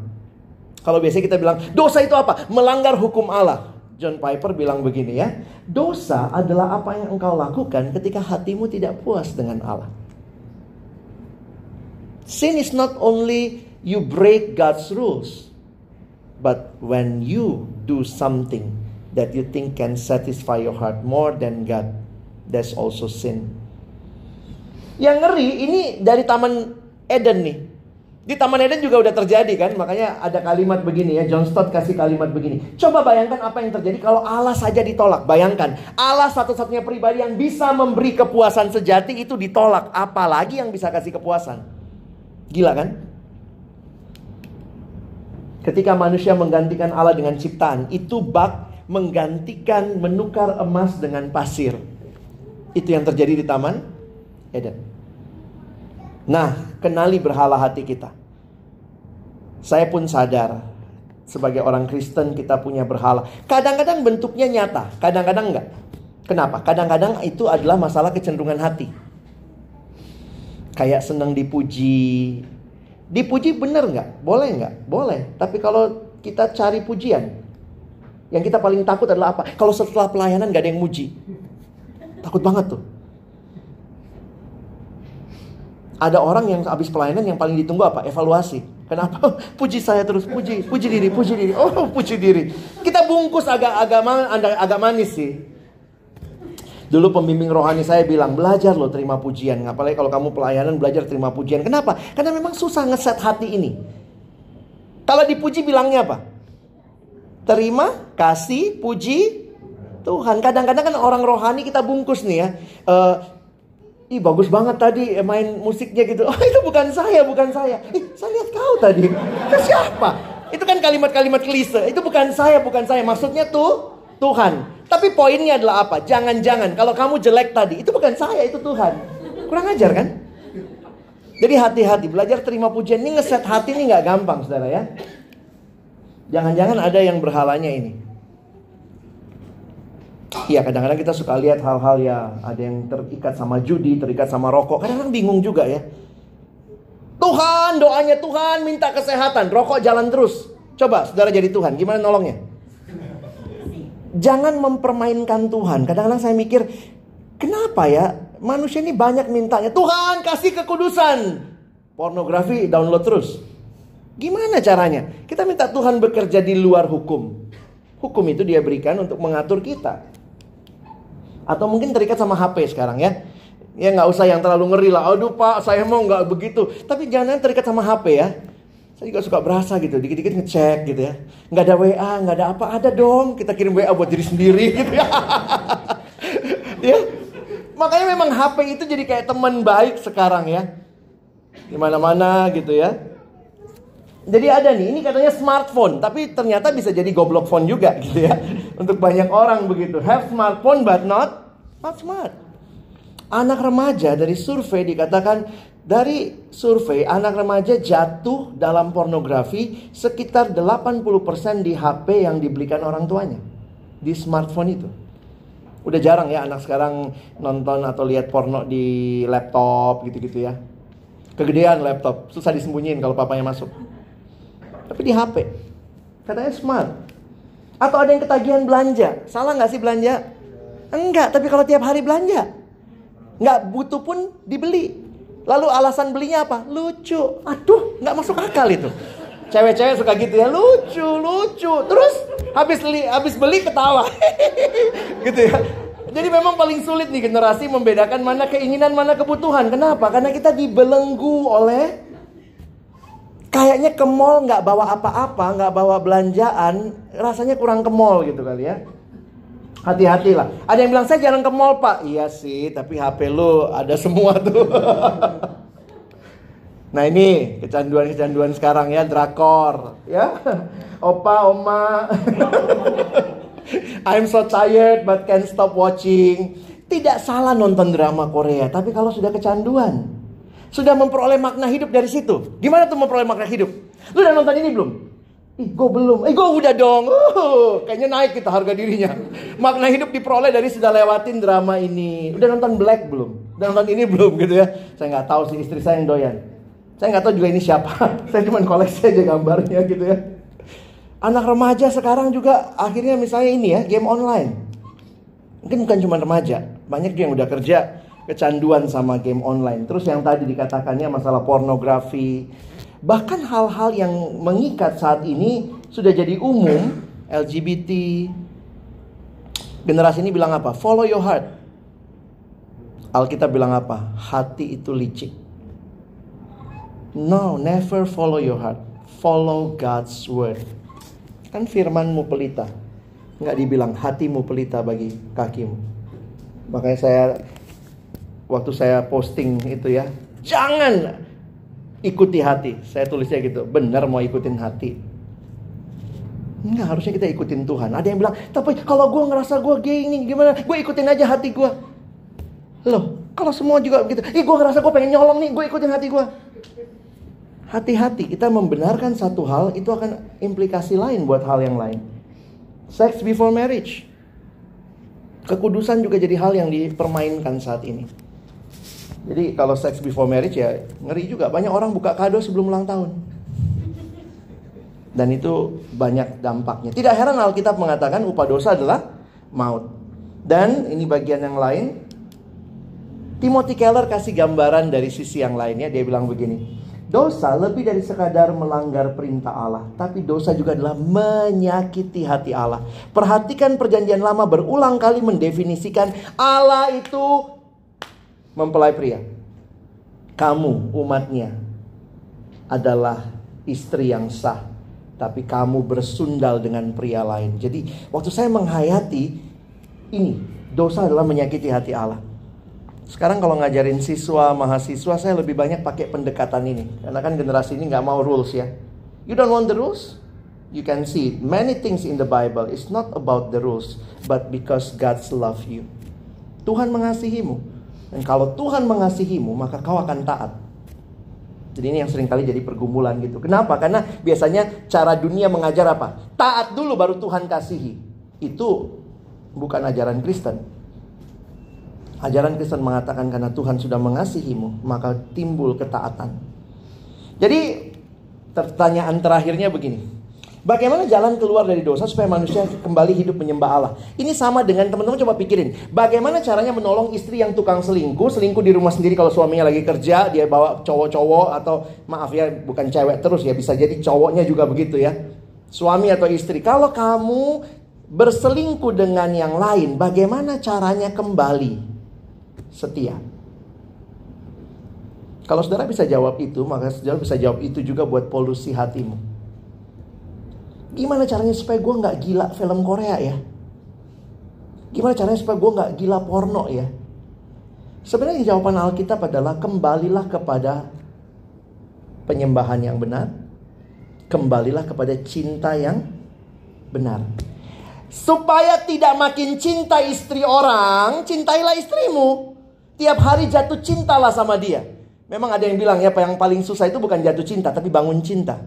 Kalau biasanya kita bilang, dosa itu apa? Melanggar hukum Allah. John Piper bilang begini ya, dosa adalah apa yang engkau lakukan ketika hatimu tidak puas dengan Allah. Sin is not only you break God's rules, but when you do something that you think can satisfy your heart more than God, that's also sin. Yang ngeri ini dari Taman Eden nih. Di Taman Eden juga udah terjadi kan, makanya ada kalimat begini ya, John Stott kasih kalimat begini. Coba bayangkan apa yang terjadi kalau Allah saja ditolak. Bayangkan, Allah satu-satunya pribadi yang bisa memberi kepuasan sejati itu ditolak. Apalagi yang bisa kasih kepuasan. Gila kan? Ketika manusia menggantikan Allah dengan ciptaan, itu bak menggantikan menukar emas dengan pasir. Itu yang terjadi di Taman Eden. Nah, kenali berhala hati kita. Saya pun sadar sebagai orang Kristen kita punya berhala. Kadang-kadang bentuknya nyata, kadang-kadang enggak. Kenapa? Kadang-kadang itu adalah masalah kecenderungan hati. Kayak senang dipuji. Dipuji benar nggak? Boleh nggak? Boleh. Tapi kalau kita cari pujian, yang kita paling takut adalah apa? Kalau setelah pelayanan nggak ada yang muji. Takut banget tuh. Ada orang yang habis pelayanan yang paling ditunggu apa? Evaluasi. Kenapa? Puji saya terus, puji, puji diri, puji diri. Oh, puji diri. Kita bungkus agak agak agak manis sih. Dulu pembimbing rohani saya bilang, belajar loh terima pujian. Apalagi kalau kamu pelayanan belajar terima pujian. Kenapa? Karena memang susah ngeset hati ini. Kalau dipuji bilangnya apa? terima, kasih, puji Tuhan. Kadang-kadang kan orang rohani kita bungkus nih ya. Uh, Ih bagus banget tadi main musiknya gitu. Oh itu bukan saya, bukan saya. Ih saya lihat kau tadi. Itu siapa? Itu kan kalimat-kalimat klise. Itu bukan saya, bukan saya. Maksudnya tuh Tuhan. Tapi poinnya adalah apa? Jangan-jangan kalau kamu jelek tadi, itu bukan saya, itu Tuhan. Kurang ajar kan? Jadi hati-hati, belajar terima pujian ini ngeset hati ini nggak gampang, saudara ya. Jangan-jangan ada yang berhalanya ini. Iya kadang-kadang kita suka lihat hal-hal ya ada yang terikat sama judi, terikat sama rokok. Kadang-kadang bingung juga ya. Tuhan, doanya Tuhan minta kesehatan, rokok jalan terus. Coba saudara jadi Tuhan, gimana nolongnya? Jangan mempermainkan Tuhan. Kadang-kadang saya mikir, kenapa ya manusia ini banyak mintanya. Tuhan kasih kekudusan. Pornografi download terus. Gimana caranya? Kita minta Tuhan bekerja di luar hukum. Hukum itu dia berikan untuk mengatur kita. Atau mungkin terikat sama HP sekarang ya. Ya nggak usah yang terlalu ngeri lah. Aduh pak, saya mau nggak begitu. Tapi jangan terikat sama HP ya. Saya juga suka berasa gitu, dikit-dikit ngecek gitu ya. Nggak ada WA, nggak ada apa, ada dong. Kita kirim WA buat diri sendiri gitu ya. ya. Makanya memang HP itu jadi kayak teman baik sekarang ya. Di mana-mana gitu ya. Jadi ada nih, ini katanya smartphone, tapi ternyata bisa jadi goblok phone juga gitu ya. Untuk banyak orang begitu. Have smartphone but not not smart. Anak remaja dari survei dikatakan dari survei anak remaja jatuh dalam pornografi sekitar 80% di HP yang dibelikan orang tuanya. Di smartphone itu. Udah jarang ya anak sekarang nonton atau lihat porno di laptop gitu-gitu ya. Kegedean laptop, susah disembunyiin kalau papanya masuk tapi di HP. Katanya smart. Atau ada yang ketagihan belanja. Salah nggak sih belanja? Enggak, tapi kalau tiap hari belanja. Nggak butuh pun dibeli. Lalu alasan belinya apa? Lucu. Aduh, nggak masuk akal itu. Cewek-cewek suka gitu ya, lucu, lucu. Terus habis beli, habis beli ketawa. gitu ya. Jadi memang paling sulit nih generasi membedakan mana keinginan, mana kebutuhan. Kenapa? Karena kita dibelenggu oleh kayaknya ke mall nggak bawa apa-apa, nggak bawa belanjaan, rasanya kurang ke mall gitu kali ya. Hati-hati lah. Ada yang bilang saya jarang ke mall pak. Iya sih, tapi HP lu ada semua tuh. nah ini kecanduan-kecanduan sekarang ya, drakor, ya. Opa, oma. I'm so tired but can't stop watching. Tidak salah nonton drama Korea, tapi kalau sudah kecanduan, sudah memperoleh makna hidup dari situ. Gimana tuh memperoleh makna hidup? Lu udah nonton ini belum? Ih, gue belum. Eh, gue udah dong. Uh, kayaknya naik kita harga dirinya. Makna hidup diperoleh dari sudah lewatin drama ini. Udah nonton Black belum? Udah nonton ini belum gitu ya? Saya nggak tahu sih istri saya yang doyan. Saya nggak tahu juga ini siapa. saya cuma koleksi aja gambarnya gitu ya. Anak remaja sekarang juga akhirnya misalnya ini ya game online. Mungkin bukan cuma remaja, banyak juga yang udah kerja kecanduan sama game online. Terus yang tadi dikatakannya masalah pornografi, bahkan hal-hal yang mengikat saat ini sudah jadi umum LGBT. Generasi ini bilang apa? Follow your heart. Alkitab bilang apa? Hati itu licik. No, never follow your heart. Follow God's word. Kan firmanmu pelita. Nggak dibilang hatimu pelita bagi kakimu. Makanya saya waktu saya posting itu ya, jangan ikuti hati. Saya tulisnya gitu, benar mau ikutin hati. Enggak, harusnya kita ikutin Tuhan. Ada yang bilang, tapi kalau gue ngerasa gue gay ini gimana? Gue ikutin aja hati gue. Loh, kalau semua juga begitu. Ih, gue ngerasa gue pengen nyolong nih, gue ikutin hati gue. Hati-hati, kita membenarkan satu hal, itu akan implikasi lain buat hal yang lain. Sex before marriage. Kekudusan juga jadi hal yang dipermainkan saat ini. Jadi kalau sex before marriage ya ngeri juga. Banyak orang buka kado sebelum ulang tahun. Dan itu banyak dampaknya. Tidak heran Alkitab mengatakan upah dosa adalah maut. Dan ini bagian yang lain. Timothy Keller kasih gambaran dari sisi yang lainnya. Dia bilang begini. Dosa lebih dari sekadar melanggar perintah Allah. Tapi dosa juga adalah menyakiti hati Allah. Perhatikan perjanjian lama berulang kali mendefinisikan Allah itu mempelai pria. Kamu umatnya adalah istri yang sah. tapi kamu bersundal dengan pria lain. Jadi waktu saya menghayati ini, dosa adalah menyakiti hati Allah. Sekarang kalau ngajarin siswa, mahasiswa, saya lebih banyak pakai pendekatan ini. Karena kan generasi ini nggak mau rules ya. You don't want the rules? You can see many things in the Bible. It's not about the rules, but because God's love you. Tuhan mengasihimu. Dan kalau Tuhan mengasihimu, maka kau akan taat. Jadi ini yang sering kali jadi pergumulan gitu. Kenapa? Karena biasanya cara dunia mengajar apa? Taat dulu baru Tuhan kasihi. Itu bukan ajaran Kristen. Ajaran Kristen mengatakan karena Tuhan sudah mengasihimu, maka timbul ketaatan. Jadi pertanyaan terakhirnya begini. Bagaimana jalan keluar dari dosa supaya manusia kembali hidup menyembah Allah? Ini sama dengan teman-teman coba pikirin. Bagaimana caranya menolong istri yang tukang selingkuh, selingkuh di rumah sendiri kalau suaminya lagi kerja, dia bawa cowok-cowok atau maaf ya bukan cewek terus ya, bisa jadi cowoknya juga begitu ya. Suami atau istri. Kalau kamu berselingkuh dengan yang lain, bagaimana caranya kembali setia? Kalau saudara bisa jawab itu, maka saudara bisa jawab itu juga buat polusi hatimu. Gimana caranya supaya gue nggak gila film Korea ya? Gimana caranya supaya gue nggak gila porno ya? Sebenarnya jawaban Alkitab adalah kembalilah kepada penyembahan yang benar. Kembalilah kepada cinta yang benar. Supaya tidak makin cinta istri orang, cintailah istrimu. Tiap hari jatuh cintalah sama dia. Memang ada yang bilang ya, yang paling susah itu bukan jatuh cinta, tapi bangun cinta.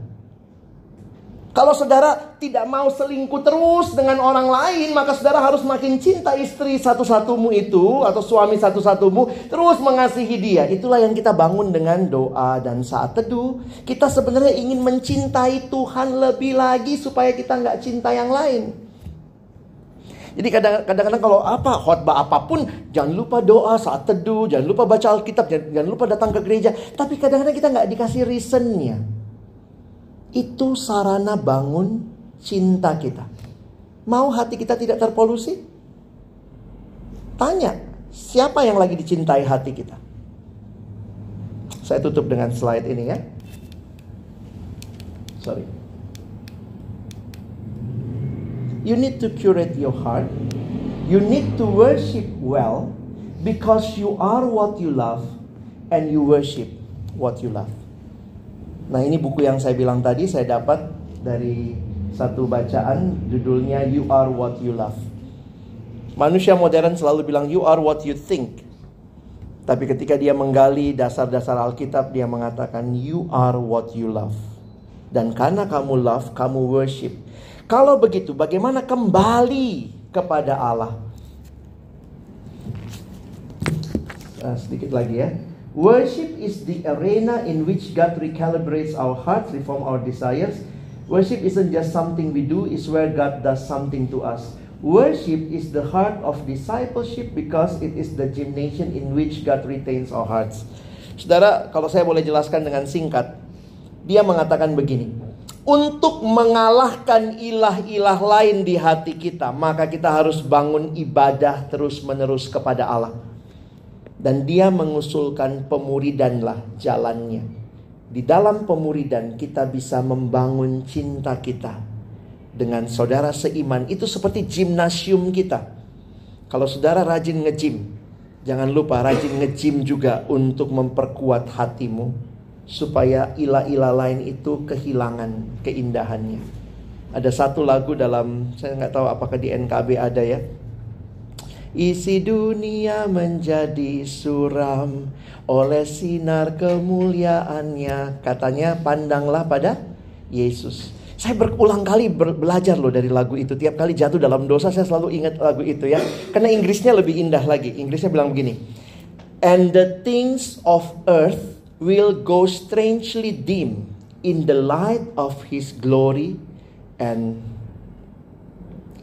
Kalau saudara tidak mau selingkuh terus dengan orang lain, maka saudara harus makin cinta istri satu-satumu itu atau suami satu-satumu, terus mengasihi dia. Itulah yang kita bangun dengan doa dan saat teduh. Kita sebenarnya ingin mencintai Tuhan lebih lagi supaya kita nggak cinta yang lain. Jadi kadang-kadang kalau apa khotbah apa pun jangan lupa doa saat teduh, jangan lupa baca Alkitab, jangan, lupa datang ke gereja. Tapi kadang-kadang kita nggak dikasih reasonnya itu sarana bangun cinta kita. Mau hati kita tidak terpolusi? Tanya, siapa yang lagi dicintai hati kita? Saya tutup dengan slide ini ya. Sorry. You need to curate your heart. You need to worship well because you are what you love and you worship what you love. Nah ini buku yang saya bilang tadi saya dapat dari satu bacaan judulnya You Are What You Love. Manusia modern selalu bilang you are what you think. Tapi ketika dia menggali dasar-dasar Alkitab dia mengatakan you are what you love. Dan karena kamu love, kamu worship. Kalau begitu bagaimana kembali kepada Allah? Nah, sedikit lagi ya. Worship is the arena in which God recalibrates our hearts, reform our desires. Worship isn't just something we do, it's where God does something to us. Worship is the heart of discipleship because it is the gymnasium in which God retains our hearts. Saudara, kalau saya boleh jelaskan dengan singkat, dia mengatakan begini. Untuk mengalahkan ilah-ilah lain di hati kita, maka kita harus bangun ibadah terus-menerus kepada Allah. Dan dia mengusulkan pemuridanlah jalannya. Di dalam pemuridan kita bisa membangun cinta kita dengan saudara seiman. Itu seperti gimnasium kita. Kalau saudara rajin ngejim, jangan lupa rajin ngejim juga untuk memperkuat hatimu supaya ilah-ilah lain itu kehilangan keindahannya. Ada satu lagu dalam saya nggak tahu apakah di NKB ada ya Isi dunia menjadi suram oleh sinar kemuliaannya. Katanya pandanglah pada Yesus. Saya berulang kali belajar loh dari lagu itu. Tiap kali jatuh dalam dosa saya selalu ingat lagu itu ya. Karena Inggrisnya lebih indah lagi. Inggrisnya bilang begini. And the things of earth will go strangely dim in the light of his glory and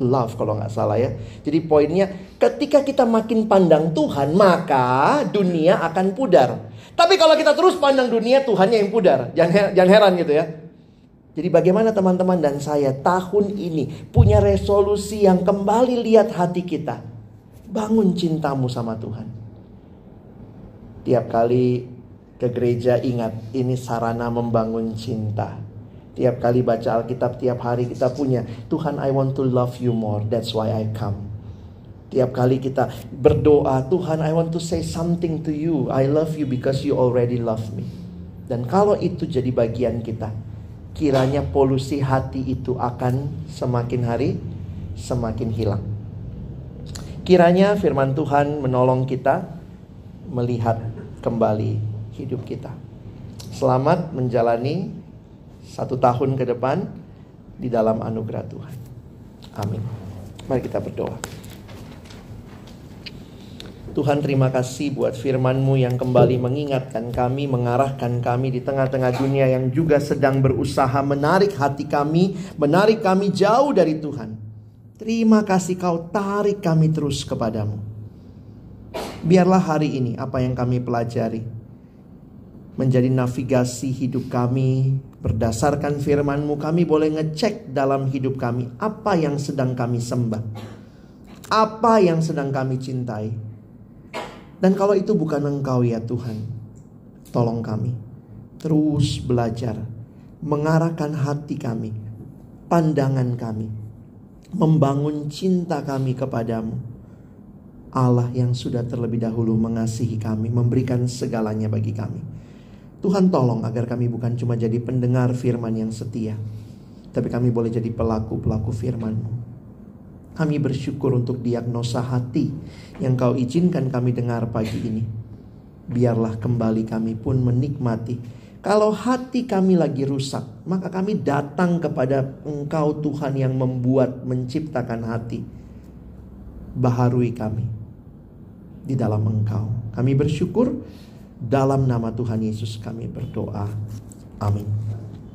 love kalau nggak salah ya. Jadi poinnya ketika kita makin pandang Tuhan maka dunia akan pudar. Tapi kalau kita terus pandang dunia Tuhannya yang pudar. Jangan, jangan heran gitu ya. Jadi bagaimana teman-teman dan saya tahun ini punya resolusi yang kembali lihat hati kita. Bangun cintamu sama Tuhan. Tiap kali ke gereja ingat ini sarana membangun cinta. Tiap kali baca Alkitab, tiap hari kita punya, Tuhan I want to love you more, that's why I come. Tiap kali kita berdoa, Tuhan I want to say something to you, I love you because you already love me. Dan kalau itu jadi bagian kita, kiranya polusi hati itu akan semakin hari semakin hilang. Kiranya firman Tuhan menolong kita melihat kembali hidup kita. Selamat menjalani satu tahun ke depan di dalam anugerah Tuhan. Amin. Mari kita berdoa. Tuhan terima kasih buat firman-Mu yang kembali mengingatkan kami, mengarahkan kami di tengah-tengah dunia yang juga sedang berusaha menarik hati kami, menarik kami jauh dari Tuhan. Terima kasih kau tarik kami terus kepadamu. Biarlah hari ini apa yang kami pelajari menjadi navigasi hidup kami berdasarkan firman-Mu kami boleh ngecek dalam hidup kami apa yang sedang kami sembah. Apa yang sedang kami cintai. Dan kalau itu bukan Engkau ya Tuhan, tolong kami terus belajar mengarahkan hati kami, pandangan kami, membangun cinta kami kepadamu Allah yang sudah terlebih dahulu mengasihi kami, memberikan segalanya bagi kami. Tuhan tolong agar kami bukan cuma jadi pendengar firman yang setia, tapi kami boleh jadi pelaku-pelaku firman-Mu. Kami bersyukur untuk diagnosa hati yang kau izinkan kami dengar pagi ini. Biarlah kembali kami pun menikmati. Kalau hati kami lagi rusak, maka kami datang kepada Engkau Tuhan yang membuat, menciptakan hati. Baharui kami di dalam Engkau. Kami bersyukur dalam nama Tuhan Yesus kami berdoa. Amin.